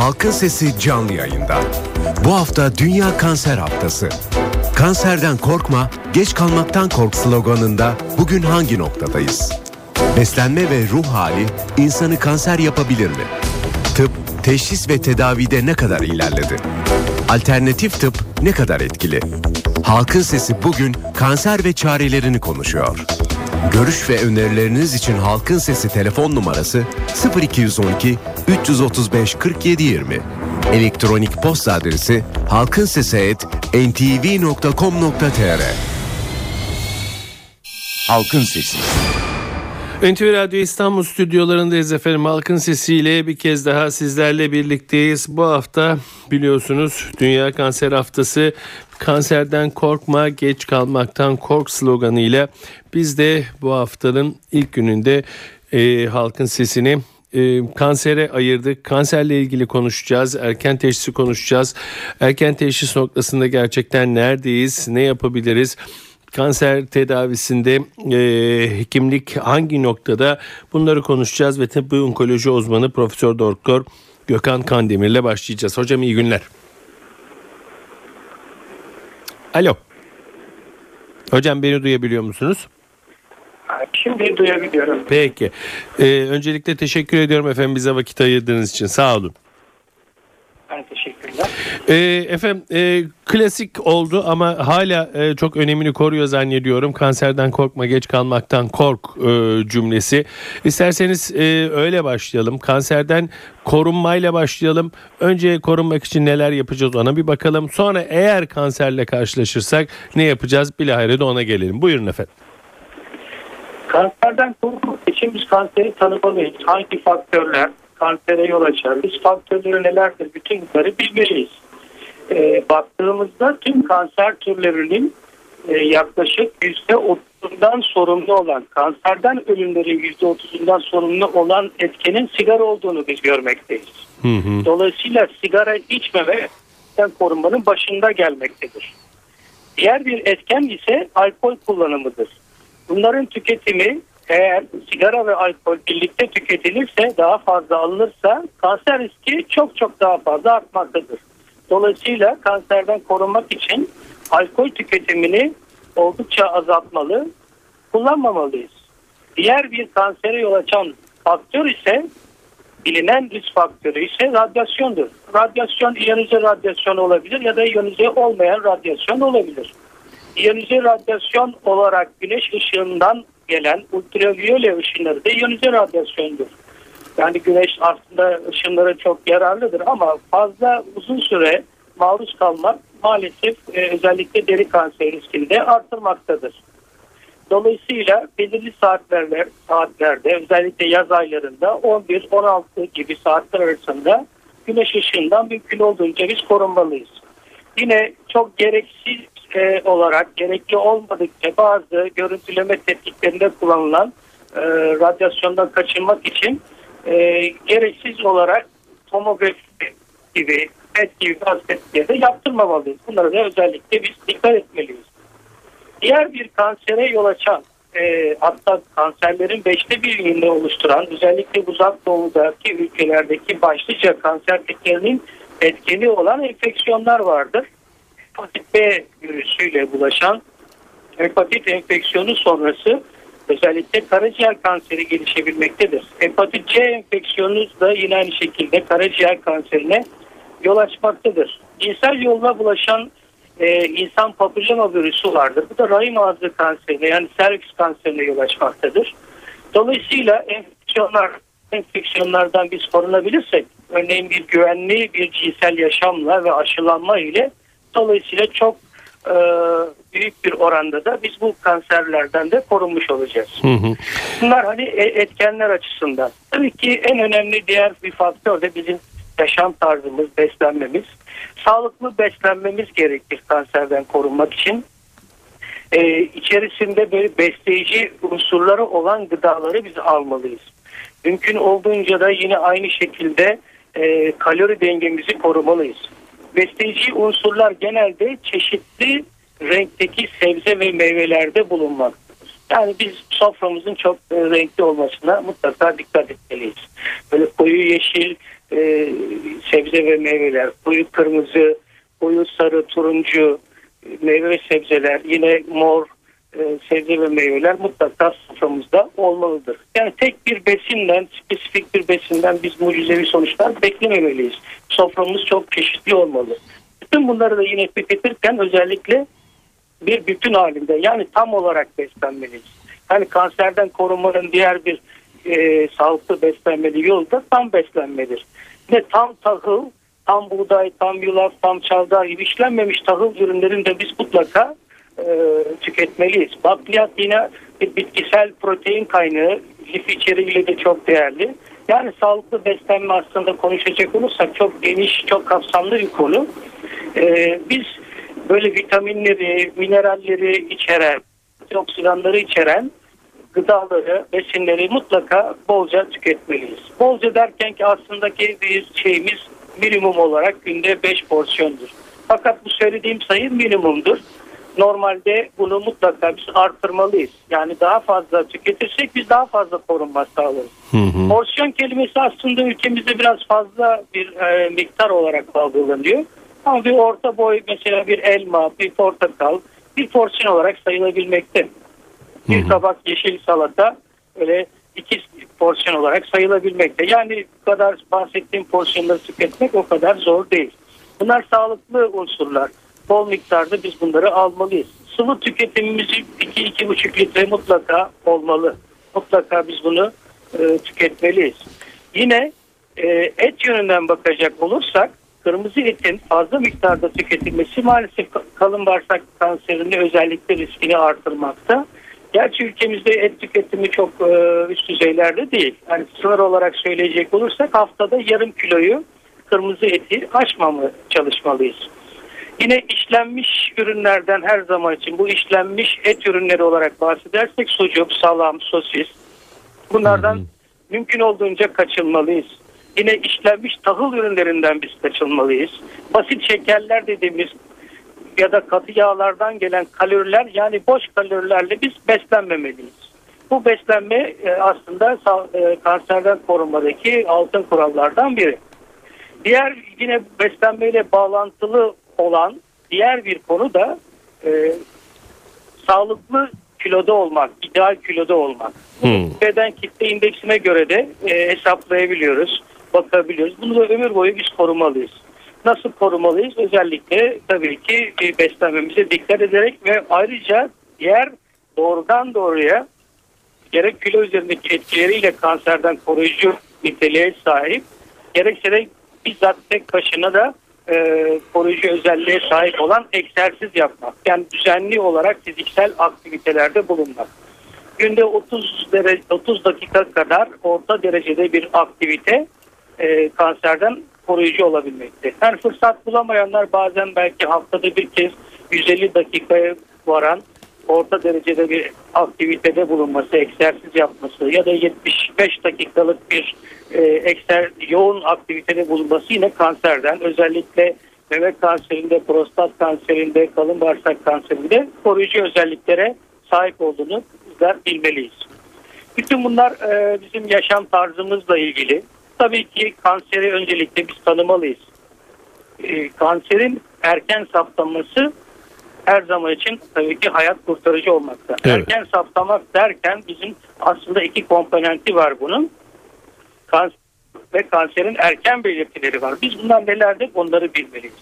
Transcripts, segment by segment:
Halkın Sesi canlı yayında. Bu hafta Dünya Kanser Haftası. Kanserden korkma, geç kalmaktan kork sloganında bugün hangi noktadayız? Beslenme ve ruh hali insanı kanser yapabilir mi? Tıp, teşhis ve tedavide ne kadar ilerledi? Alternatif tıp ne kadar etkili? Halkın Sesi bugün kanser ve çarelerini konuşuyor. Görüş ve önerileriniz için Halkın Sesi telefon numarası 0212 335 47 20. Elektronik posta adresi halkinsesi@ntv.com.tr. Halkın Sesi. NTV Radyo İstanbul stüdyolarındayız efendim. Halkın sesiyle bir kez daha sizlerle birlikteyiz. Bu hafta biliyorsunuz Dünya Kanser Haftası kanserden korkma geç kalmaktan kork sloganıyla biz de bu haftanın ilk gününde e, halkın sesini e, kansere ayırdık. Kanserle ilgili konuşacağız. Erken teşhisi konuşacağız. Erken teşhis noktasında gerçekten neredeyiz? Ne yapabiliriz? Kanser tedavisinde e, hekimlik hangi noktada bunları konuşacağız ve tıbbi onkoloji uzmanı Profesör Doktor Gökhan Kandemir'le başlayacağız. Hocam iyi günler. Alo. Hocam beni duyabiliyor musunuz? Şimdi duyabiliyorum. Peki. Ee, öncelikle teşekkür ediyorum efendim bize vakit ayırdığınız için. Sağ olun. Ben teşekkürler. Ee, efendim e, klasik oldu ama hala e, çok önemini koruyor zannediyorum. Kanserden korkma geç kalmaktan kork e, cümlesi. İsterseniz e, öyle başlayalım. Kanserden korunmayla başlayalım. Önce korunmak için neler yapacağız ona bir bakalım. Sonra eğer kanserle karşılaşırsak ne yapacağız bilahare de ona gelelim. Buyurun efendim. Kanserden korunmak için biz kanseri tanımalıyız. Hangi faktörler kansere yol açar? Biz faktörleri nelerdir? Bütün bunları bilmeliyiz. Ee, baktığımızda tüm kanser türlerinin e, yaklaşık %30'undan sorumlu olan, kanserden ölümlerin %30'undan sorumlu olan etkenin sigara olduğunu biz görmekteyiz. Hı hı. Dolayısıyla sigara içmeme korunmanın başında gelmektedir. Diğer bir etken ise alkol kullanımıdır. Bunların tüketimi eğer sigara ve alkol birlikte tüketilirse daha fazla alınırsa kanser riski çok çok daha fazla artmaktadır. Dolayısıyla kanserden korunmak için alkol tüketimini oldukça azaltmalı, kullanmamalıyız. Diğer bir kansere yol açan faktör ise bilinen risk faktörü ise radyasyondur. Radyasyon iyonize radyasyon olabilir ya da iyonize olmayan radyasyon olabilir. İyonize radyasyon olarak güneş ışığından gelen ultraviyole ışınları da iyonize radyasyondur. Yani güneş aslında ışınları çok yararlıdır ama fazla uzun süre maruz kalmak maalesef e, özellikle deri kanseri riskini de artırmaktadır. Dolayısıyla belirli saatlerde, saatlerde özellikle yaz aylarında 11-16 gibi saatler arasında güneş ışığından mümkün olduğunca biz korunmalıyız. Yine çok gereksiz e, olarak gerekli olmadıkça bazı görüntüleme tetkiklerinde kullanılan e, radyasyondan kaçınmak için e, gereksiz olarak tomografi gibi PET gibi bazı tetkikleri de yaptırmamalıyız. Bunlara da özellikle biz dikkat etmeliyiz. Diğer bir kansere yol açan e, hatta kanserlerin beşte birini oluşturan özellikle uzak doğudaki ülkelerdeki başlıca kanser tekerinin etkeni olan enfeksiyonlar vardır. Hepatit B virüsüyle bulaşan hepatit enfeksiyonu sonrası özellikle karaciğer kanseri gelişebilmektedir. Hepatit C enfeksiyonu da yine aynı şekilde karaciğer kanserine yol açmaktadır. Cinsel yolla bulaşan e, insan papilloma virüsü vardır. Bu da rahim ağzı kanserine yani serviks kanserine yol açmaktadır. Dolayısıyla enfeksiyonlar enfeksiyonlardan biz korunabilirsek örneğin bir güvenli bir cinsel yaşamla ve aşılanma ile dolayısıyla çok e, büyük bir oranda da biz bu kanserlerden de korunmuş olacağız. Hı hı. Bunlar hani e- etkenler açısından. Tabii ki en önemli diğer bir faktör de bizim yaşam tarzımız, beslenmemiz. Sağlıklı beslenmemiz gerekir kanserden korunmak için. Ee, içerisinde böyle besleyici unsurları olan gıdaları biz almalıyız. Mümkün olduğunca da yine aynı şekilde e, kalori dengemizi korumalıyız. Besleyici unsurlar genelde çeşitli renkteki sebze ve meyvelerde bulunmaktadır. Yani biz soframızın çok e, renkli olmasına mutlaka dikkat etmeliyiz. Böyle koyu yeşil, e, sebze ve meyveler, koyu kırmızı, koyu sarı, turuncu e, meyve ve sebzeler, yine mor e, sebze ve meyveler mutlaka soframızda olmalıdır. Yani tek bir besinden, spesifik bir besinden biz mucizevi sonuçlar beklememeliyiz. Soframız çok çeşitli olmalı. Bütün bunları da yine tüketirken özellikle bir bütün halinde yani tam olarak beslenmeliyiz. Yani kanserden korunmanın diğer bir e, sağlıklı beslenmeli yolu da tam beslenmedir. Ve tam tahıl, tam buğday, tam yulaf, tam çavdar gibi işlenmemiş tahıl ürünlerini de biz mutlaka e, tüketmeliyiz. Bakliyat yine bir bitkisel protein kaynağı, lif içeriğiyle de çok değerli. Yani sağlıklı beslenme aslında konuşacak olursak çok geniş, çok kapsamlı bir konu. E, biz böyle vitaminleri, mineralleri içeren, oksidanları içeren gıdaları, besinleri mutlaka bolca tüketmeliyiz. Bolca derken ki aslında ki bir şeyimiz minimum olarak günde 5 porsiyondur. Fakat bu söylediğim sayı minimumdur. Normalde bunu mutlaka biz artırmalıyız. Yani daha fazla tüketirsek biz daha fazla korunma sağlarız. Hı hı. Porsiyon kelimesi aslında ülkemizde biraz fazla bir e, miktar olarak algılanıyor. Ama bir orta boy mesela bir elma, bir portakal bir porsiyon olarak sayılabilmekte. Bir tabak yeşil salata öyle iki porsiyon olarak sayılabilmekte. Yani bu kadar bahsettiğim porsiyonları tüketmek o kadar zor değil. Bunlar sağlıklı unsurlar. Bol miktarda biz bunları almalıyız. Sıvı tüketimimizi 2-2,5 litre mutlaka olmalı. Mutlaka biz bunu e, tüketmeliyiz. Yine e, et yönünden bakacak olursak kırmızı etin fazla miktarda tüketilmesi maalesef kalın bağırsak kanserinin özellikle riskini artırmakta. Gerçi ülkemizde et tüketimi çok e, üst düzeylerde değil. Yani sınır olarak söyleyecek olursak haftada yarım kiloyu kırmızı eti aşmamı çalışmalıyız. Yine işlenmiş ürünlerden her zaman için bu işlenmiş et ürünleri olarak bahsedersek sucuk, salam, sosis bunlardan hmm. mümkün olduğunca kaçınmalıyız. Yine işlenmiş tahıl ürünlerinden biz kaçınmalıyız. Basit şekerler dediğimiz ya da katı yağlardan gelen kaloriler yani boş kalorilerle biz beslenmemeliyiz. Bu beslenme e, aslında e, kanserden korunmadaki altın kurallardan biri. Diğer yine beslenmeyle bağlantılı olan diğer bir konu da e, sağlıklı kiloda olmak, ideal kiloda olmak. Hmm. Beden kitle indeksine göre de e, hesaplayabiliyoruz, bakabiliyoruz. Bunu da ömür boyu biz korumalıyız. Nasıl korumalıyız? Özellikle tabii ki e, beslenmemize dikkat ederek ve ayrıca diğer doğrudan doğruya gerek kilo üzerindeki etkileriyle kanserden koruyucu niteliğe sahip gerekse de bizzat tek başına da e, koruyucu özelliğe sahip olan egzersiz yapmak. Yani düzenli olarak fiziksel aktivitelerde bulunmak. Günde 30 derece 30 dakika kadar orta derecede bir aktivite e, kanserden koruyucu olabilmekte. Yani fırsat bulamayanlar bazen belki haftada bir kez 150 dakikaya varan orta derecede bir aktivitede bulunması, egzersiz yapması ya da 75 dakikalık bir e, ekser yoğun aktivitede bulunması yine kanserden özellikle meme kanserinde, prostat kanserinde, kalın bağırsak kanserinde koruyucu özelliklere sahip olduğunu bizler bilmeliyiz. Bütün bunlar e, bizim yaşam tarzımızla ilgili. Tabii ki kanseri öncelikle biz tanımalıyız. E, kanserin erken saptanması her zaman için tabii ki hayat kurtarıcı olmakta. Evet. Erken saptamak derken bizim aslında iki komponenti var bunun. Kanser ve kanserin erken belirtileri var. Biz bunlar nelerdir onları bilmeliyiz.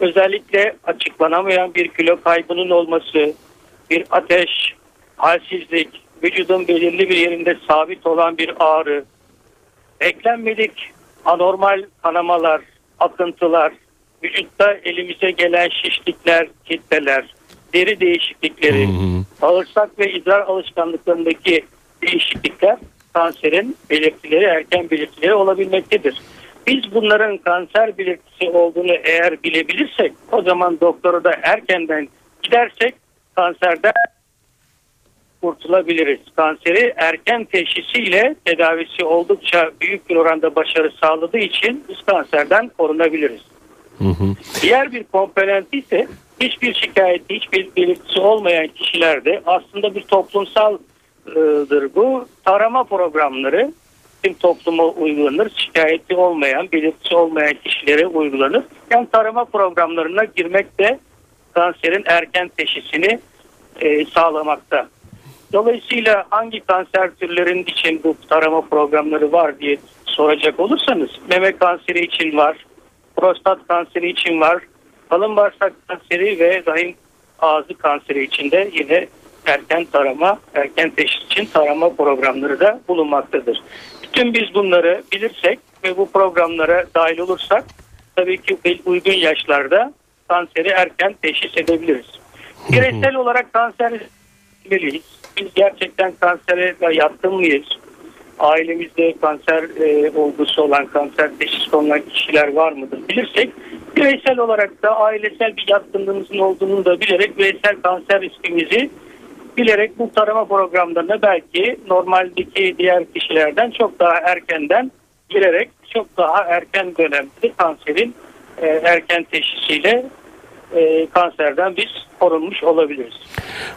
Özellikle açıklanamayan bir kilo kaybının olması, bir ateş, halsizlik, vücudun belirli bir yerinde sabit olan bir ağrı, beklenmedik anormal kanamalar, akıntılar, vücutta elimize gelen şişlikler, kitleler, deri değişiklikleri, hı. bağırsak ve idrar alışkanlıklarındaki değişiklikler kanserin belirtileri, erken belirtileri olabilmektedir. Biz bunların kanser belirtisi olduğunu eğer bilebilirsek o zaman doktora da erkenden gidersek kanserden kurtulabiliriz. Kanseri erken teşhisiyle tedavisi oldukça büyük bir oranda başarı sağladığı için biz kanserden korunabiliriz. Hı hı. Diğer bir komponent ise hiçbir şikayeti, hiçbir belirtisi olmayan kişilerde aslında bir toplumsaldır bu. Tarama programları tüm topluma uygulanır. Şikayeti olmayan, belirtisi olmayan kişilere uygulanır. Yani tarama programlarına girmek de kanserin erken teşhisini e, sağlamakta. Dolayısıyla hangi kanser türlerin için bu tarama programları var diye soracak olursanız meme kanseri için var, prostat kanseri için var, kalın bağırsak kanseri ve rahim ağzı kanseri için de yine erken tarama, erken teşhis için tarama programları da bulunmaktadır. Bütün biz bunları bilirsek ve bu programlara dahil olursak tabii ki uygun yaşlarda kanseri erken teşhis edebiliriz. Bireysel olarak kanser bilmeliyiz. Biz gerçekten kansere yatkın mıyız? Ailemizde kanser e, olgusu olan, kanser teşhis olan kişiler var mıdır bilirsek bireysel olarak da ailesel bir yatkınlığımızın olduğunu da bilerek bireysel kanser riskimizi bilerek bu tarama programlarına belki normaldeki diğer kişilerden çok daha erkenden girerek çok daha erken dönemde kanserin e, erken teşhisiyle e, kanserden biz korunmuş olabiliriz.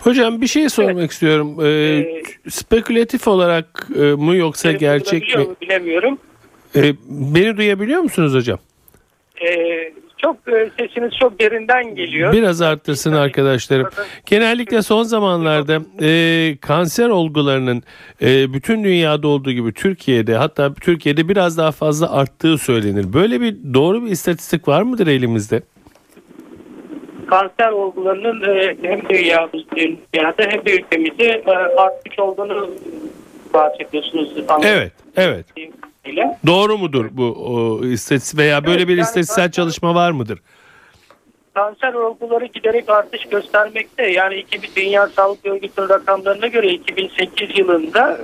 Hocam bir şey sormak evet. istiyorum. Ee, ee, spekülatif olarak e, mu yoksa gerçek mi? Bilemiyorum. Ee, beni duyabiliyor musunuz hocam? Ee, çok e, sesiniz çok derinden geliyor. Biraz arttırsın arkadaşlarım. Genellikle son zamanlarda e, kanser olgularının e, bütün dünyada olduğu gibi Türkiye'de hatta Türkiye'de biraz daha fazla arttığı söylenir. Böyle bir doğru bir istatistik var mıdır elimizde? Kanser olgularının e, hem dünyada hem de ülkemizde e, artmış olduğunu bahsediyorsunuz. Evet, evet ile. Doğru mudur bu o, istatistik veya böyle evet, bir yani istatistiksel çalışma var mıdır? Kanser olguları giderek artış göstermekte. Yani 2000 Dünya Sağlık Örgütü'nün rakamlarına göre 2008 yılında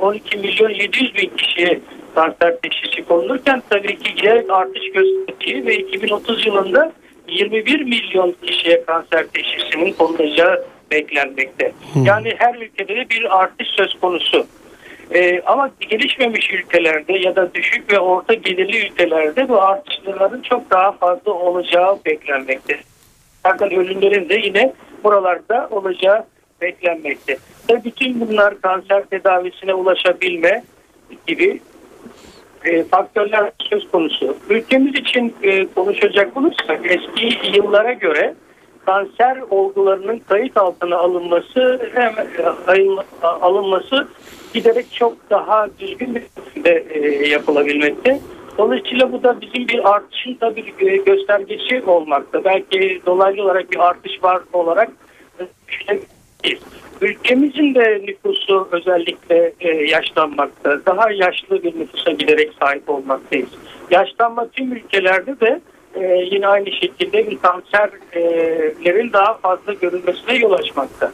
12 e, milyon 700 bin kişiye kanser teşhisi konulurken tabii ki giderek artış gösterdiği ve 2030 yılında 21 milyon kişiye kanser teşhisinin konulacağı beklenmekte. Hmm. Yani her ülkede de bir artış söz konusu. E, ama gelişmemiş ülkelerde ya da düşük ve orta gelirli ülkelerde bu artışların çok daha fazla olacağı beklenmekte. Zaten ölümlerin de yine buralarda olacağı beklenmekte. Ve bütün bunlar kanser tedavisine ulaşabilme gibi e, faktörler söz konusu. Ülkemiz için e, konuşacak olursak eski yıllara göre kanser olgularının kayıt altına alınması hem alınması giderek çok daha düzgün bir şekilde e, yapılabilmekte. Dolayısıyla bu da bizim bir artışın tabii e, göstergesi olmakta. Belki dolaylı olarak bir artış var olarak düşünebiliriz. Ülkemizin de nüfusu özellikle e, yaşlanmakta. Daha yaşlı bir nüfusa giderek sahip olmaktayız. Yaşlanma tüm ülkelerde de e, yine aynı şekilde bir kanserlerin daha fazla görülmesine yol açmakta.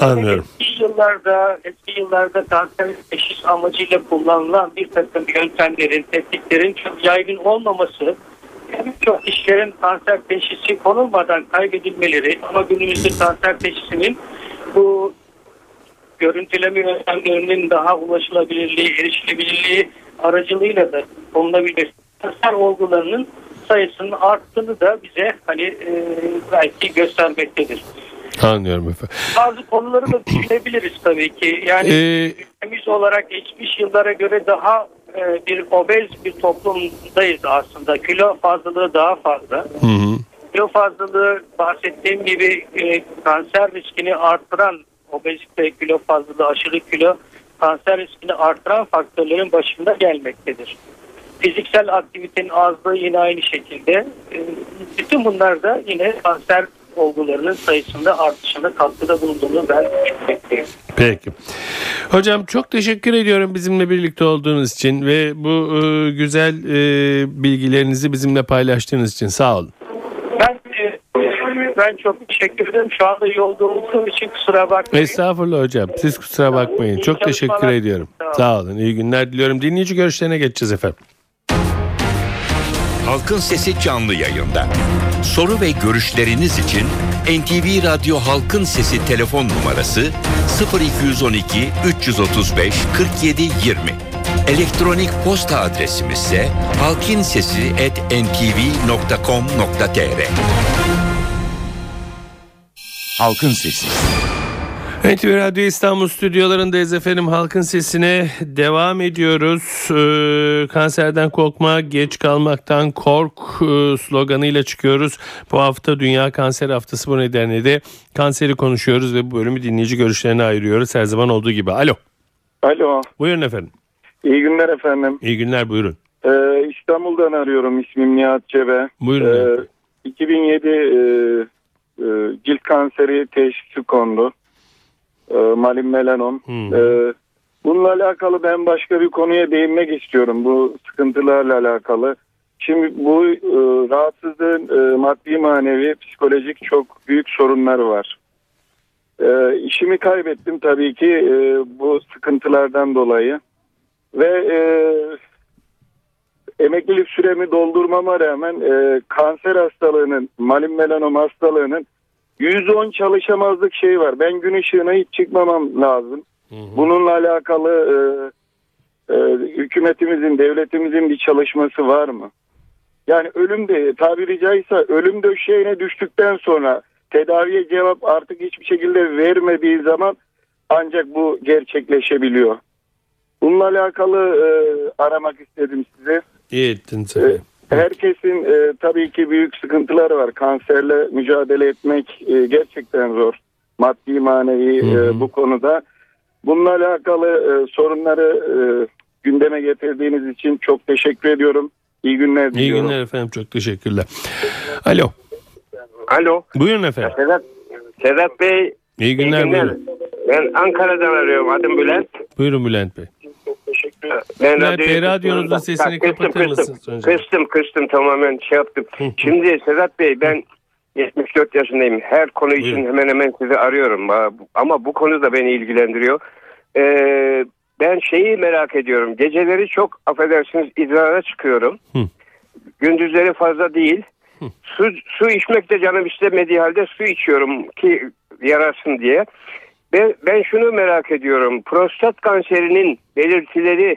Anlıyorum. Eski yıllarda, eski yıllarda kanser teşhis amacıyla kullanılan bir takım yöntemlerin, tekniklerin çok yaygın olmaması birçok kişilerin kanser teşhisi konulmadan kaybedilmeleri ama günümüzde kanser teşhisinin bu görüntüleme yöntemlerinin daha ulaşılabilirliği, erişilebilirliği aracılığıyla da konulabilir. Kanser olgularının sayısının arttığını da bize hani e, belki göstermektedir. Anlıyorum efendim. Bazı konuları da düşünebiliriz tabii ki. Yani ee, ülkemiz olarak geçmiş yıllara göre daha e, bir obez bir toplumdayız aslında. Kilo fazlalığı daha fazla. Hı hı. Kilo fazlalığı bahsettiğim gibi e, kanser riskini arttıran obezite, kilo fazlalığı, aşırı kilo kanser riskini arttıran faktörlerin başında gelmektedir. Fiziksel aktivitenin azlığı yine aynı şekilde. E, bütün bunlar da yine kanser olgularının sayısında artışına katkıda bulunduğunu ben düşünmekteyim. Peki. Hocam çok teşekkür ediyorum bizimle birlikte olduğunuz için ve bu e, güzel e, bilgilerinizi bizimle paylaştığınız için sağ olun. Ben çok teşekkür ederim. Şu anda yolda olduğum için kusura bakmayın. Estağfurullah hocam. Siz kusura bakmayın. Çok teşekkür ediyorum. Sağ olun. İyi günler diliyorum. Dinleyici görüşlerine geçeceğiz efendim. Halkın Sesi canlı yayında. Soru ve görüşleriniz için NTV Radyo Halkın Sesi telefon numarası 0212 335 47 20. Elektronik posta adresimiz ise halkinsesi@ntv.com.tr. Halkın Sesi. NTV Radyo İstanbul stüdyolarındayız efendim. Halkın sesine devam ediyoruz. Ee, kanserden korkma, geç kalmaktan kork e, sloganıyla çıkıyoruz. Bu hafta Dünya Kanser Haftası bu nedenle de kanseri konuşuyoruz ve bu bölümü dinleyici görüşlerine ayırıyoruz. Her zaman olduğu gibi. Alo. Alo. Buyurun efendim. İyi günler efendim. İyi günler buyurun. Ee, İstanbul'dan arıyorum. İsmim Nihat Cebe. Buyurun. Ee, 2007 e, e, cilt kanseri teşhisi kondu. E, malin melanom. Hmm. E, bununla alakalı ben başka bir konuya değinmek istiyorum. Bu sıkıntılarla alakalı. Şimdi bu e, rahatsızlığın e, maddi manevi psikolojik çok büyük sorunlar var. E, işimi kaybettim tabii ki e, bu sıkıntılardan dolayı. Ve e, emeklilik süremi doldurmama rağmen e, kanser hastalığının, malin melanom hastalığının 110 çalışamazlık şey var. Ben gün ışığına hiç çıkmamam lazım. Bununla alakalı e, e, hükümetimizin, devletimizin bir çalışması var mı? Yani ölüm de tabiri caizse ölüm döşeğine düştükten sonra tedaviye cevap artık hiçbir şekilde vermediği zaman ancak bu gerçekleşebiliyor. Bununla alakalı e, aramak istedim size. İyi ettiniz E, efendim. herkesin e, tabii ki büyük sıkıntıları var. Kanserle mücadele etmek e, gerçekten zor. Maddi manevi Hı hı. e, bu konuda. Bununla alakalı e, sorunları e, gündeme getirdiğiniz için çok teşekkür ediyorum. İyi günler İyi diliyorum. günler efendim. Çok teşekkürler. Alo. Alo. Buyurun efendim. Sedat, Sedat Bey. İyi günler. Buyurun. Ben Ankara'dan arıyorum. Adım Bülent. Buyurun Bülent Bey. Ben radyoyu- radyonuzun Bak, sesini kıstım, kapatır kıstım. mısınız? Kıstım kıstım tamamen şey yaptım. Şimdi Sedat Bey ben 74 yaşındayım. Her konu için Buyurun. hemen hemen sizi arıyorum. Ama bu konu da beni ilgilendiriyor. Ee, ben şeyi merak ediyorum. Geceleri çok affedersiniz idrara çıkıyorum. Hı. Gündüzleri fazla değil. Su, su içmek de canım istemediği halde su içiyorum ki yarasın diye. Ben, ben şunu merak ediyorum. Prostat kanserinin belirtileri,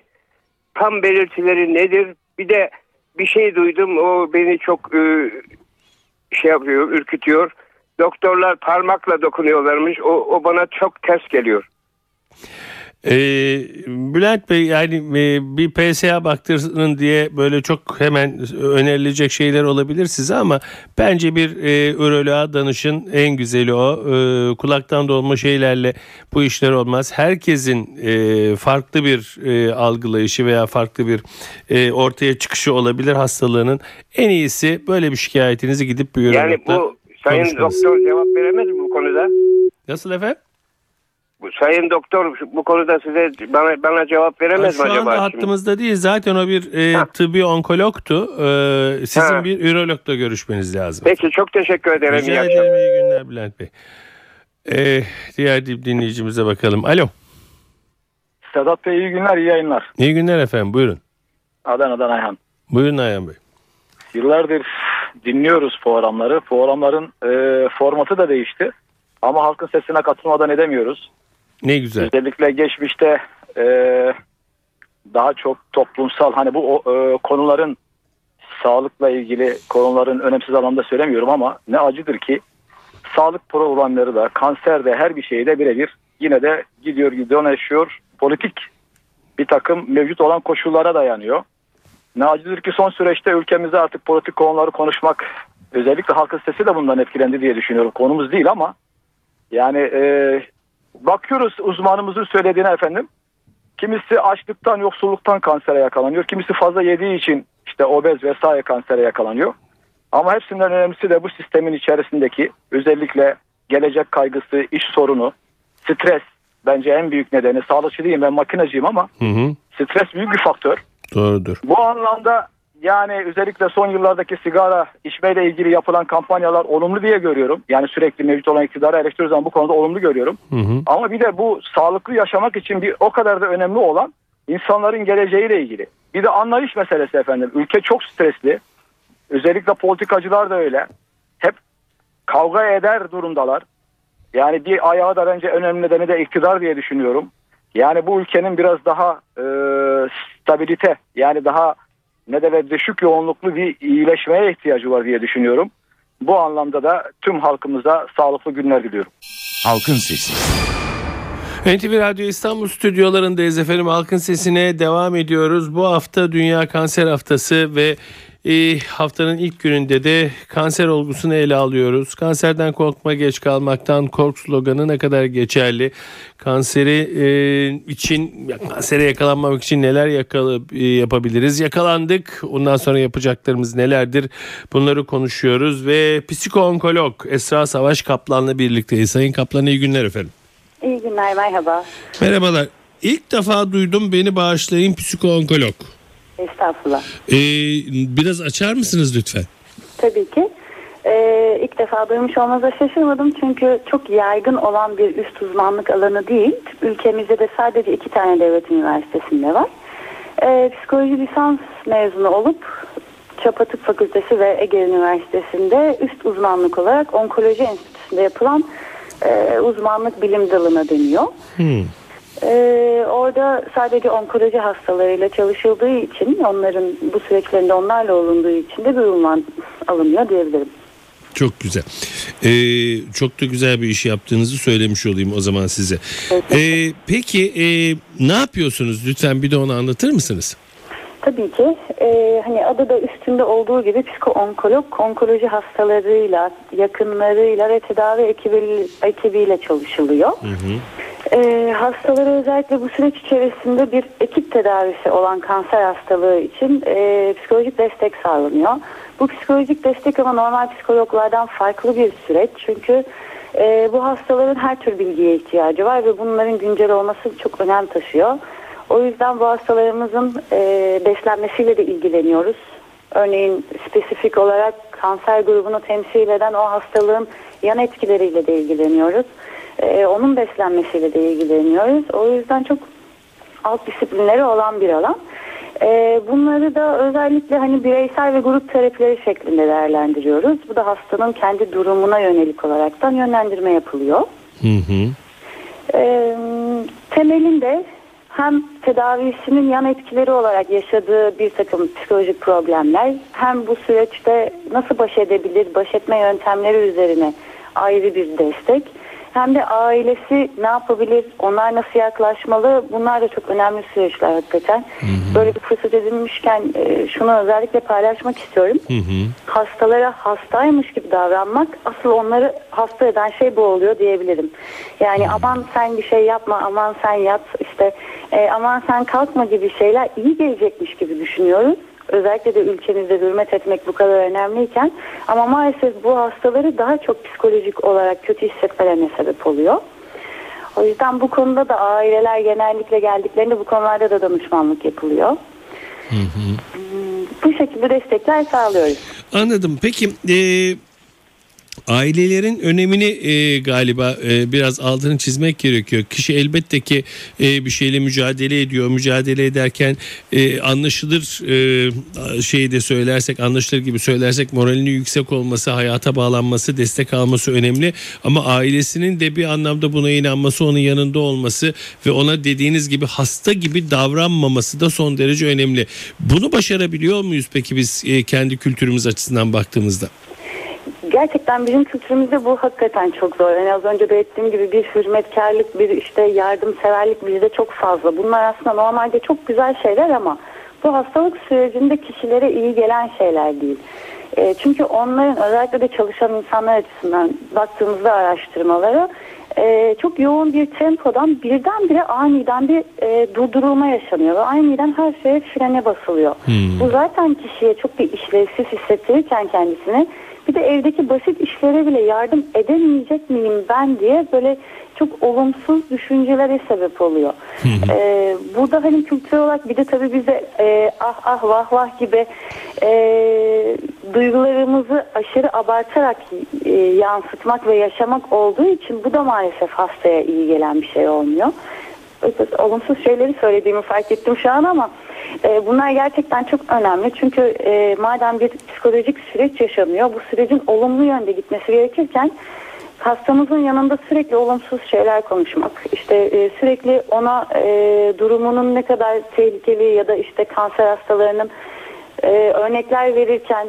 tam belirtileri nedir? Bir de bir şey duydum. O beni çok e, şey yapıyor, ürkütüyor. Doktorlar parmakla dokunuyorlarmış. O, o bana çok ters geliyor. Ee, Bülent Bey yani e, bir PSA baktırın diye böyle çok hemen önerilecek şeyler olabilir size ama bence bir e, üroloğa danışın en güzeli o. E, kulaktan dolma şeylerle bu işler olmaz. Herkesin e, farklı bir e, algılayışı veya farklı bir e, ortaya çıkışı olabilir hastalığının. En iyisi böyle bir şikayetinizi gidip bir Yani ürologla bu sayın doktor cevap veremez mi bu konuda? Nasıl efendim? Bu sayın doktor bu konuda size bana bana cevap veremez Şu mi acaba? anda şimdi? hattımızda değil. Zaten o bir e, Ha. tıbbi onkologtu. E, sizin Ha. bir ürologla görüşmeniz lazım. Peki çok teşekkür ederim. İyi Rica ederim. İyi günler Bülent Bey. E, diğer dinleyicimize bakalım. Alo. Sedat Bey iyi günler, iyi yayınlar. İyi günler efendim. Buyurun. Adana'dan Ayhan. Buyurun Ayhan Bey. Yıllardır dinliyoruz programları. Programların e, formatı da değişti. Ama halkın sesine katılmadan edemiyoruz. Ne güzel. Özellikle geçmişte e, daha çok toplumsal hani bu e, konuların sağlıkla ilgili konuların önemsiz alanda söylemiyorum ama ne acıdır ki sağlık kanser de her bir şeyde birebir yine de gidiyor gidiyor yaşıyor politik bir takım mevcut olan koşullara dayanıyor. Ne acıdır ki son süreçte ülkemizde artık politik konuları konuşmak özellikle halkın sesi de bundan etkilendi diye düşünüyorum. Konumuz değil ama yani e, bakıyoruz uzmanımızın söylediğine efendim. Kimisi açlıktan, yoksulluktan kansere yakalanıyor. Kimisi fazla yediği için işte obez vesaire kansere yakalanıyor. Ama hepsinden önemlisi de bu sistemin içerisindeki özellikle gelecek kaygısı, iş sorunu, stres bence en büyük nedeni. Sağlıkçı değilim ben makinacıyım ama Hı hı. stres büyük bir faktör. Doğrudur. Bu anlamda yani özellikle son yıllardaki sigara içmeyle ilgili yapılan kampanyalar olumlu diye görüyorum. Yani sürekli mevcut olan iktidarı eleştiriyoruz ama bu konuda olumlu görüyorum. Hı hı. Ama bir de bu sağlıklı yaşamak için bir o kadar da önemli olan insanların geleceğiyle ilgili. Bir de anlayış meselesi efendim. Ülke çok stresli. Özellikle politikacılar da öyle. Hep kavga eder durumdalar. Yani bir ayağı da bence önemli nedeni de iktidar diye düşünüyorum. Yani bu ülkenin biraz daha e, stabilite yani daha ne de düşük yoğunluklu bir iyileşmeye ihtiyacı var diye düşünüyorum. Bu anlamda da tüm halkımıza sağlıklı günler diliyorum. Halkın Sesi. NTV Radyo İstanbul stüdyolarındayız efendim. Halkın Sesi'ne devam ediyoruz. Bu hafta Dünya Kanser Haftası ve e, haftanın ilk gününde de kanser olgusunu ele alıyoruz. Kanserden korkma geç kalmaktan kork sloganı ne kadar geçerli. Kanseri e, için kansere yakalanmamak için neler yakalı, e, yapabiliriz? Yakalandık. Ondan sonra yapacaklarımız nelerdir? Bunları konuşuyoruz ve psikoonkolog Esra Savaş Kaplan'la birlikteyiz. Sayın Kaplan iyi günler efendim. İyi günler, merhaba. Merhabalar. İlk defa duydum beni bağışlayın psikoonkolog. Estağfurullah. Ee, biraz açar mısınız lütfen? Tabii ki. Ee, ilk defa duymuş olmanıza şaşırmadım çünkü çok yaygın olan bir üst uzmanlık alanı değil. Ülkemizde de sadece iki tane devlet üniversitesinde var. Ee, psikoloji lisans mezunu olup Çapa Tıp Fakültesi ve Ege Üniversitesi'nde üst uzmanlık olarak onkoloji enstitüsünde yapılan e, uzmanlık bilim dalına deniyor. Hmm. Ee, orada sadece onkoloji hastalarıyla çalışıldığı için onların bu süreçlerinde onlarla olunduğu için de bir unvan alınıyor diyebilirim. Çok güzel. Ee, çok da güzel bir iş yaptığınızı söylemiş olayım o zaman size. Ee, peki e, ne yapıyorsunuz? Lütfen bir de onu anlatır mısınız? Tabii ki e, hani adı da üstünde olduğu gibi psikoonkolog onkoloji hastalarıyla, yakınlarıyla ve tedavi ekibi, ekibiyle çalışılıyor. E, hastalara özellikle bu süreç içerisinde bir ekip tedavisi olan kanser hastalığı için e, psikolojik destek sağlanıyor. Bu psikolojik destek ama normal psikologlardan farklı bir süreç çünkü e, bu hastaların her tür bilgiye ihtiyacı var ve bunların güncel olması çok önem taşıyor. O yüzden bu hastalarımızın e, beslenmesiyle de ilgileniyoruz. Örneğin spesifik olarak kanser grubunu temsil eden o hastalığın yan etkileriyle de ilgileniyoruz. E, onun beslenmesiyle de ilgileniyoruz. O yüzden çok alt disiplinleri olan bir alan. E, bunları da özellikle hani bireysel ve grup terapileri şeklinde değerlendiriyoruz. Bu da hastanın kendi durumuna yönelik olaraktan yönlendirme yapılıyor. Hı hı. E, temelinde hem tedavisinin yan etkileri olarak yaşadığı bir takım psikolojik problemler hem bu süreçte nasıl baş edebilir, baş etme yöntemleri üzerine ayrı bir destek hem de ailesi ne yapabilir, onlar nasıl yaklaşmalı bunlar da çok önemli süreçler hakikaten. Böyle bir fırsat edinmişken e, şunu özellikle paylaşmak istiyorum. Hı hı. Hastalara hastaymış gibi davranmak asıl onları hasta eden şey bu oluyor diyebilirim. Yani aman sen bir şey yapma, aman sen yat, işte e, aman sen kalkma gibi şeyler iyi gelecekmiş gibi düşünüyoruz. Özellikle de ülkemizde hürmet etmek bu kadar önemliyken ama maalesef bu hastaları daha çok psikolojik olarak kötü hissetmelerine sebep oluyor. O yüzden bu konuda da aileler genellikle geldiklerinde bu konularda da danışmanlık yapılıyor. Hmm, Bu şekilde destekler sağlıyoruz. Anladım. Peki e, ailelerin önemini e, galiba e, biraz altını çizmek gerekiyor. Kişi elbette ki e, bir şeyle mücadele ediyor. Mücadele ederken e, anlaşılır e, şeyi de söylersek anlaşılır gibi söylersek moralinin yüksek olması, hayata bağlanması, destek alması önemli. Ama ailesinin de bir anlamda buna inanması, onun yanında olması ve ona dediğiniz gibi hasta gibi davranmaması da son derece önemli. Bunu başarabiliyor muyuz peki biz e, kendi kültürümüz açısından baktığımızda? Gerçekten bizim kültürümüzde bu hakikaten çok zor. Yani az önce belirttiğim gibi bir hürmetkarlık, bir işte yardımseverlik bizde çok fazla. Bunlar aslında normalde çok güzel şeyler ama bu hastalık sürecinde kişilere iyi gelen şeyler değil. E, çünkü onların özellikle de çalışan insanlar açısından baktığımızda araştırmalara e, çok yoğun bir tempodan birdenbire aniden bir e, durdurulma yaşanıyor ve aniden her şeye frene basılıyor. Bu zaten kişiye çok bir işlevsiz hissettirirken kendisini bir de evdeki basit işlere bile yardım edemeyecek miyim ben diye böyle çok olumsuz düşüncelere sebep oluyor. Ee, burada hani kültürel olarak bir de tabii bize e, ah ah vah vah gibi e, duygularımızı aşırı abartarak e, yansıtmak ve yaşamak olduğu için bu da maalesef hastaya iyi gelen bir şey olmuyor. Olumsuz şeyleri söylediğimi fark ettim şu an ama e, bunlar gerçekten çok önemli. Çünkü e, madem bir psikolojik süreç yaşanıyor bu sürecin olumlu yönde gitmesi gerekirken hastamızın yanında sürekli olumsuz şeyler konuşmak, işte e, sürekli ona durumunun ne kadar tehlikeli ya da işte kanser hastalarının örnekler verirken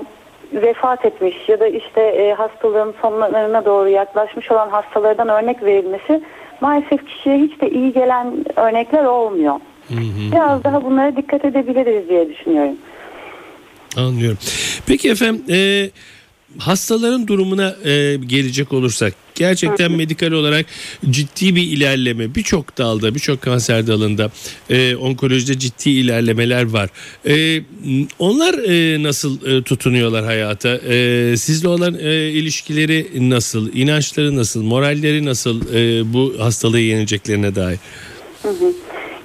vefat etmiş ya da işte hastalığın sonlarına doğru yaklaşmış olan hastalardan örnek verilmesi maalesef kişiye hiç de iyi gelen örnekler olmuyor. Biraz daha bunlara dikkat edebiliriz diye düşünüyorum. Anlıyorum. Peki efendim e, hastaların durumuna e, gelecek olursak gerçekten medikal olarak ciddi bir ilerleme birçok dalda birçok kanser dalında e, onkolojide ciddi ilerlemeler var. E, onlar e, nasıl e, tutunuyorlar hayata? E, sizle olan e, ilişkileri nasıl? inançları nasıl? Moralleri nasıl e, bu hastalığı yeneceklerine dair?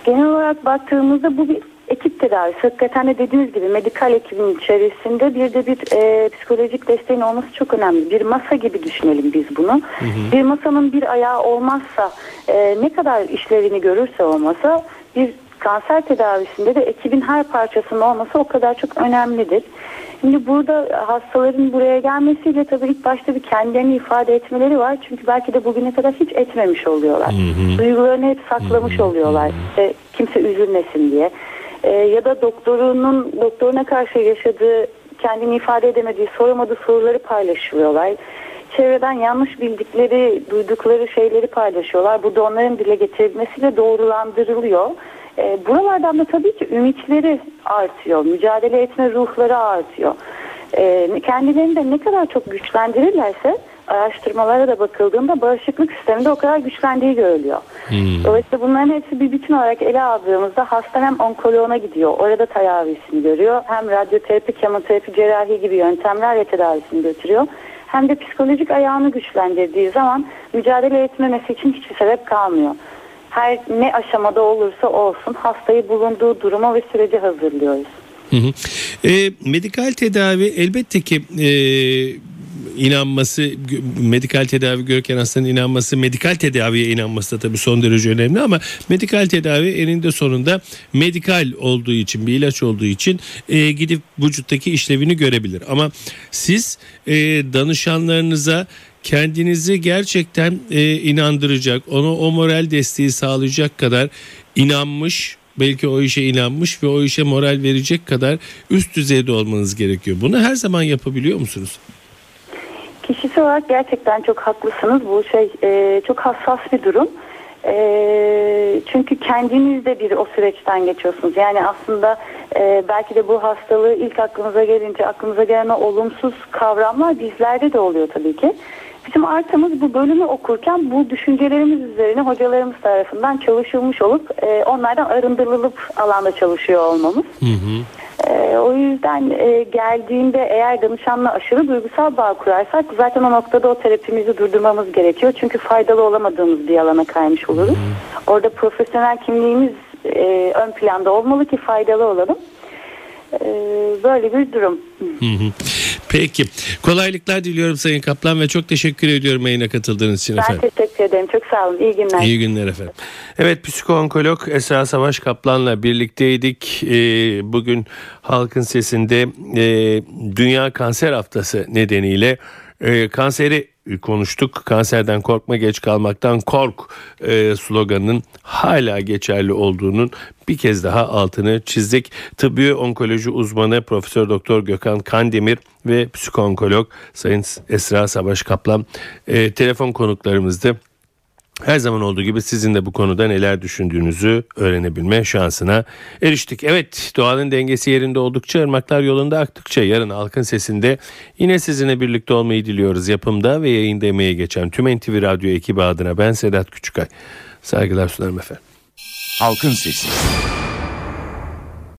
Genel olarak baktığımızda bu bir ekip tedavisi. Hakikaten de dediğiniz gibi medikal ekibin içerisinde bir de bir e, psikolojik desteğin olması çok önemli. Bir masa gibi düşünelim biz bunu. Bir masanın bir ayağı olmazsa e, ne kadar işlevini görürse o masa bir kanser tedavisinde de ekibin her parçasının olması o kadar çok önemlidir. Şimdi burada hastaların buraya gelmesiyle tabii ilk başta bir kendilerini ifade etmeleri var. Çünkü belki de bugüne kadar hiç etmemiş oluyorlar. Duygularını hep saklamış oluyorlar. İşte kimse üzülmesin diye. Ee, ya da doktorunun doktoruna karşı yaşadığı kendini ifade edemediği soramadığı soruları paylaşıyorlar. Çevreden yanlış bildikleri, duydukları şeyleri paylaşıyorlar. Bu da onların dile getirilmesiyle doğrulandırılıyor. E, buralardan da tabii ki ümitleri artıyor. Mücadele etme ruhları artıyor. E, kendilerini de ne kadar çok güçlendirirlerse araştırmalara da bakıldığında bağışıklık sisteminde o kadar güçlendiği görülüyor. Dolayısıyla bunların hepsi bir bütün olarak ele aldığımızda hasta hem onkoloğuna gidiyor, orada tedavisini görüyor. Hem radyoterapi, kemoterapi, cerrahi gibi yöntemlerle tedavisini götürüyor. Hem de psikolojik ayağını güçlendirdiği zaman mücadele etmemesi için hiçbir sebep kalmıyor her ne aşamada olursa olsun hastayı bulunduğu duruma ve sürece hazırlıyoruz. Hı hı. E, medikal tedavi elbette ki e, inanması medikal tedavi görürken hastanın inanması medikal tedaviye inanması da tabii son derece önemli ama medikal tedavi eninde sonunda medikal olduğu için bir ilaç olduğu için e, gidip vücuttaki işlevini görebilir ama siz e, danışanlarınıza kendinizi gerçekten e, inandıracak, ona o moral desteği sağlayacak kadar inanmış, belki o işe inanmış ve o işe moral verecek kadar üst düzeyde olmanız gerekiyor. Bunu her zaman yapabiliyor musunuz? Kişisel olarak gerçekten çok haklısınız. Bu şey e, çok hassas bir durum. E, çünkü kendiniz de bir o süreçten geçiyorsunuz. Yani aslında e, belki de bu hastalığı ilk aklınıza gelince aklınıza gelen olumsuz kavramlar bizlerde de oluyor tabii ki. Bizim artımız bu bölümü okurken bu düşüncelerimiz üzerine hocalarımız tarafından çalışılmış olup e, onlardan arındırılıp alanda çalışıyor olmamız. Hı hı. E, o yüzden e, geldiğinde eğer danışanla aşırı duygusal bağ kurarsak zaten o noktada o terapimizi durdurmamız gerekiyor. Çünkü faydalı olamadığımız bir alana kaymış oluruz. Hı hı. Orada profesyonel kimliğimiz e, ön planda olmalı ki faydalı olalım. E, böyle bir durum. Hı hı. Peki. Kolaylıklar diliyorum Sayın Kaplan ve çok teşekkür ediyorum yayına katıldığınız için ben efendim. Ben teşekkür ederim. Çok sağ olun. İyi günler. İyi günler efendim. Evet psikoonkolog Esra Savaş Kaplan'la birlikteydik. Ee, bugün Halkın Sesi'nde e, Dünya Kanser Haftası nedeniyle e, kanseri konuştuk. Kanserden korkma geç kalmaktan kork e, sloganının hala geçerli olduğunun bir kez daha altını çizdik. Tıbbi onkoloji uzmanı Profesör Doktor Gökhan Kandemir ve psikonkolog Sayın Esra Savaş Kaplan e, telefon konuklarımızdı. Her zaman olduğu gibi sizin de bu konuda neler düşündüğünüzü öğrenebilme şansına eriştik. Evet doğanın dengesi yerinde oldukça ırmaklar yolunda aktıkça yarın halkın sesinde yine sizinle birlikte olmayı diliyoruz. Yapımda ve yayında emeğe geçen tüm NTV Radyo ekibi adına ben Sedat Küçükay. Saygılar sunarım efendim. Halkın Sesi.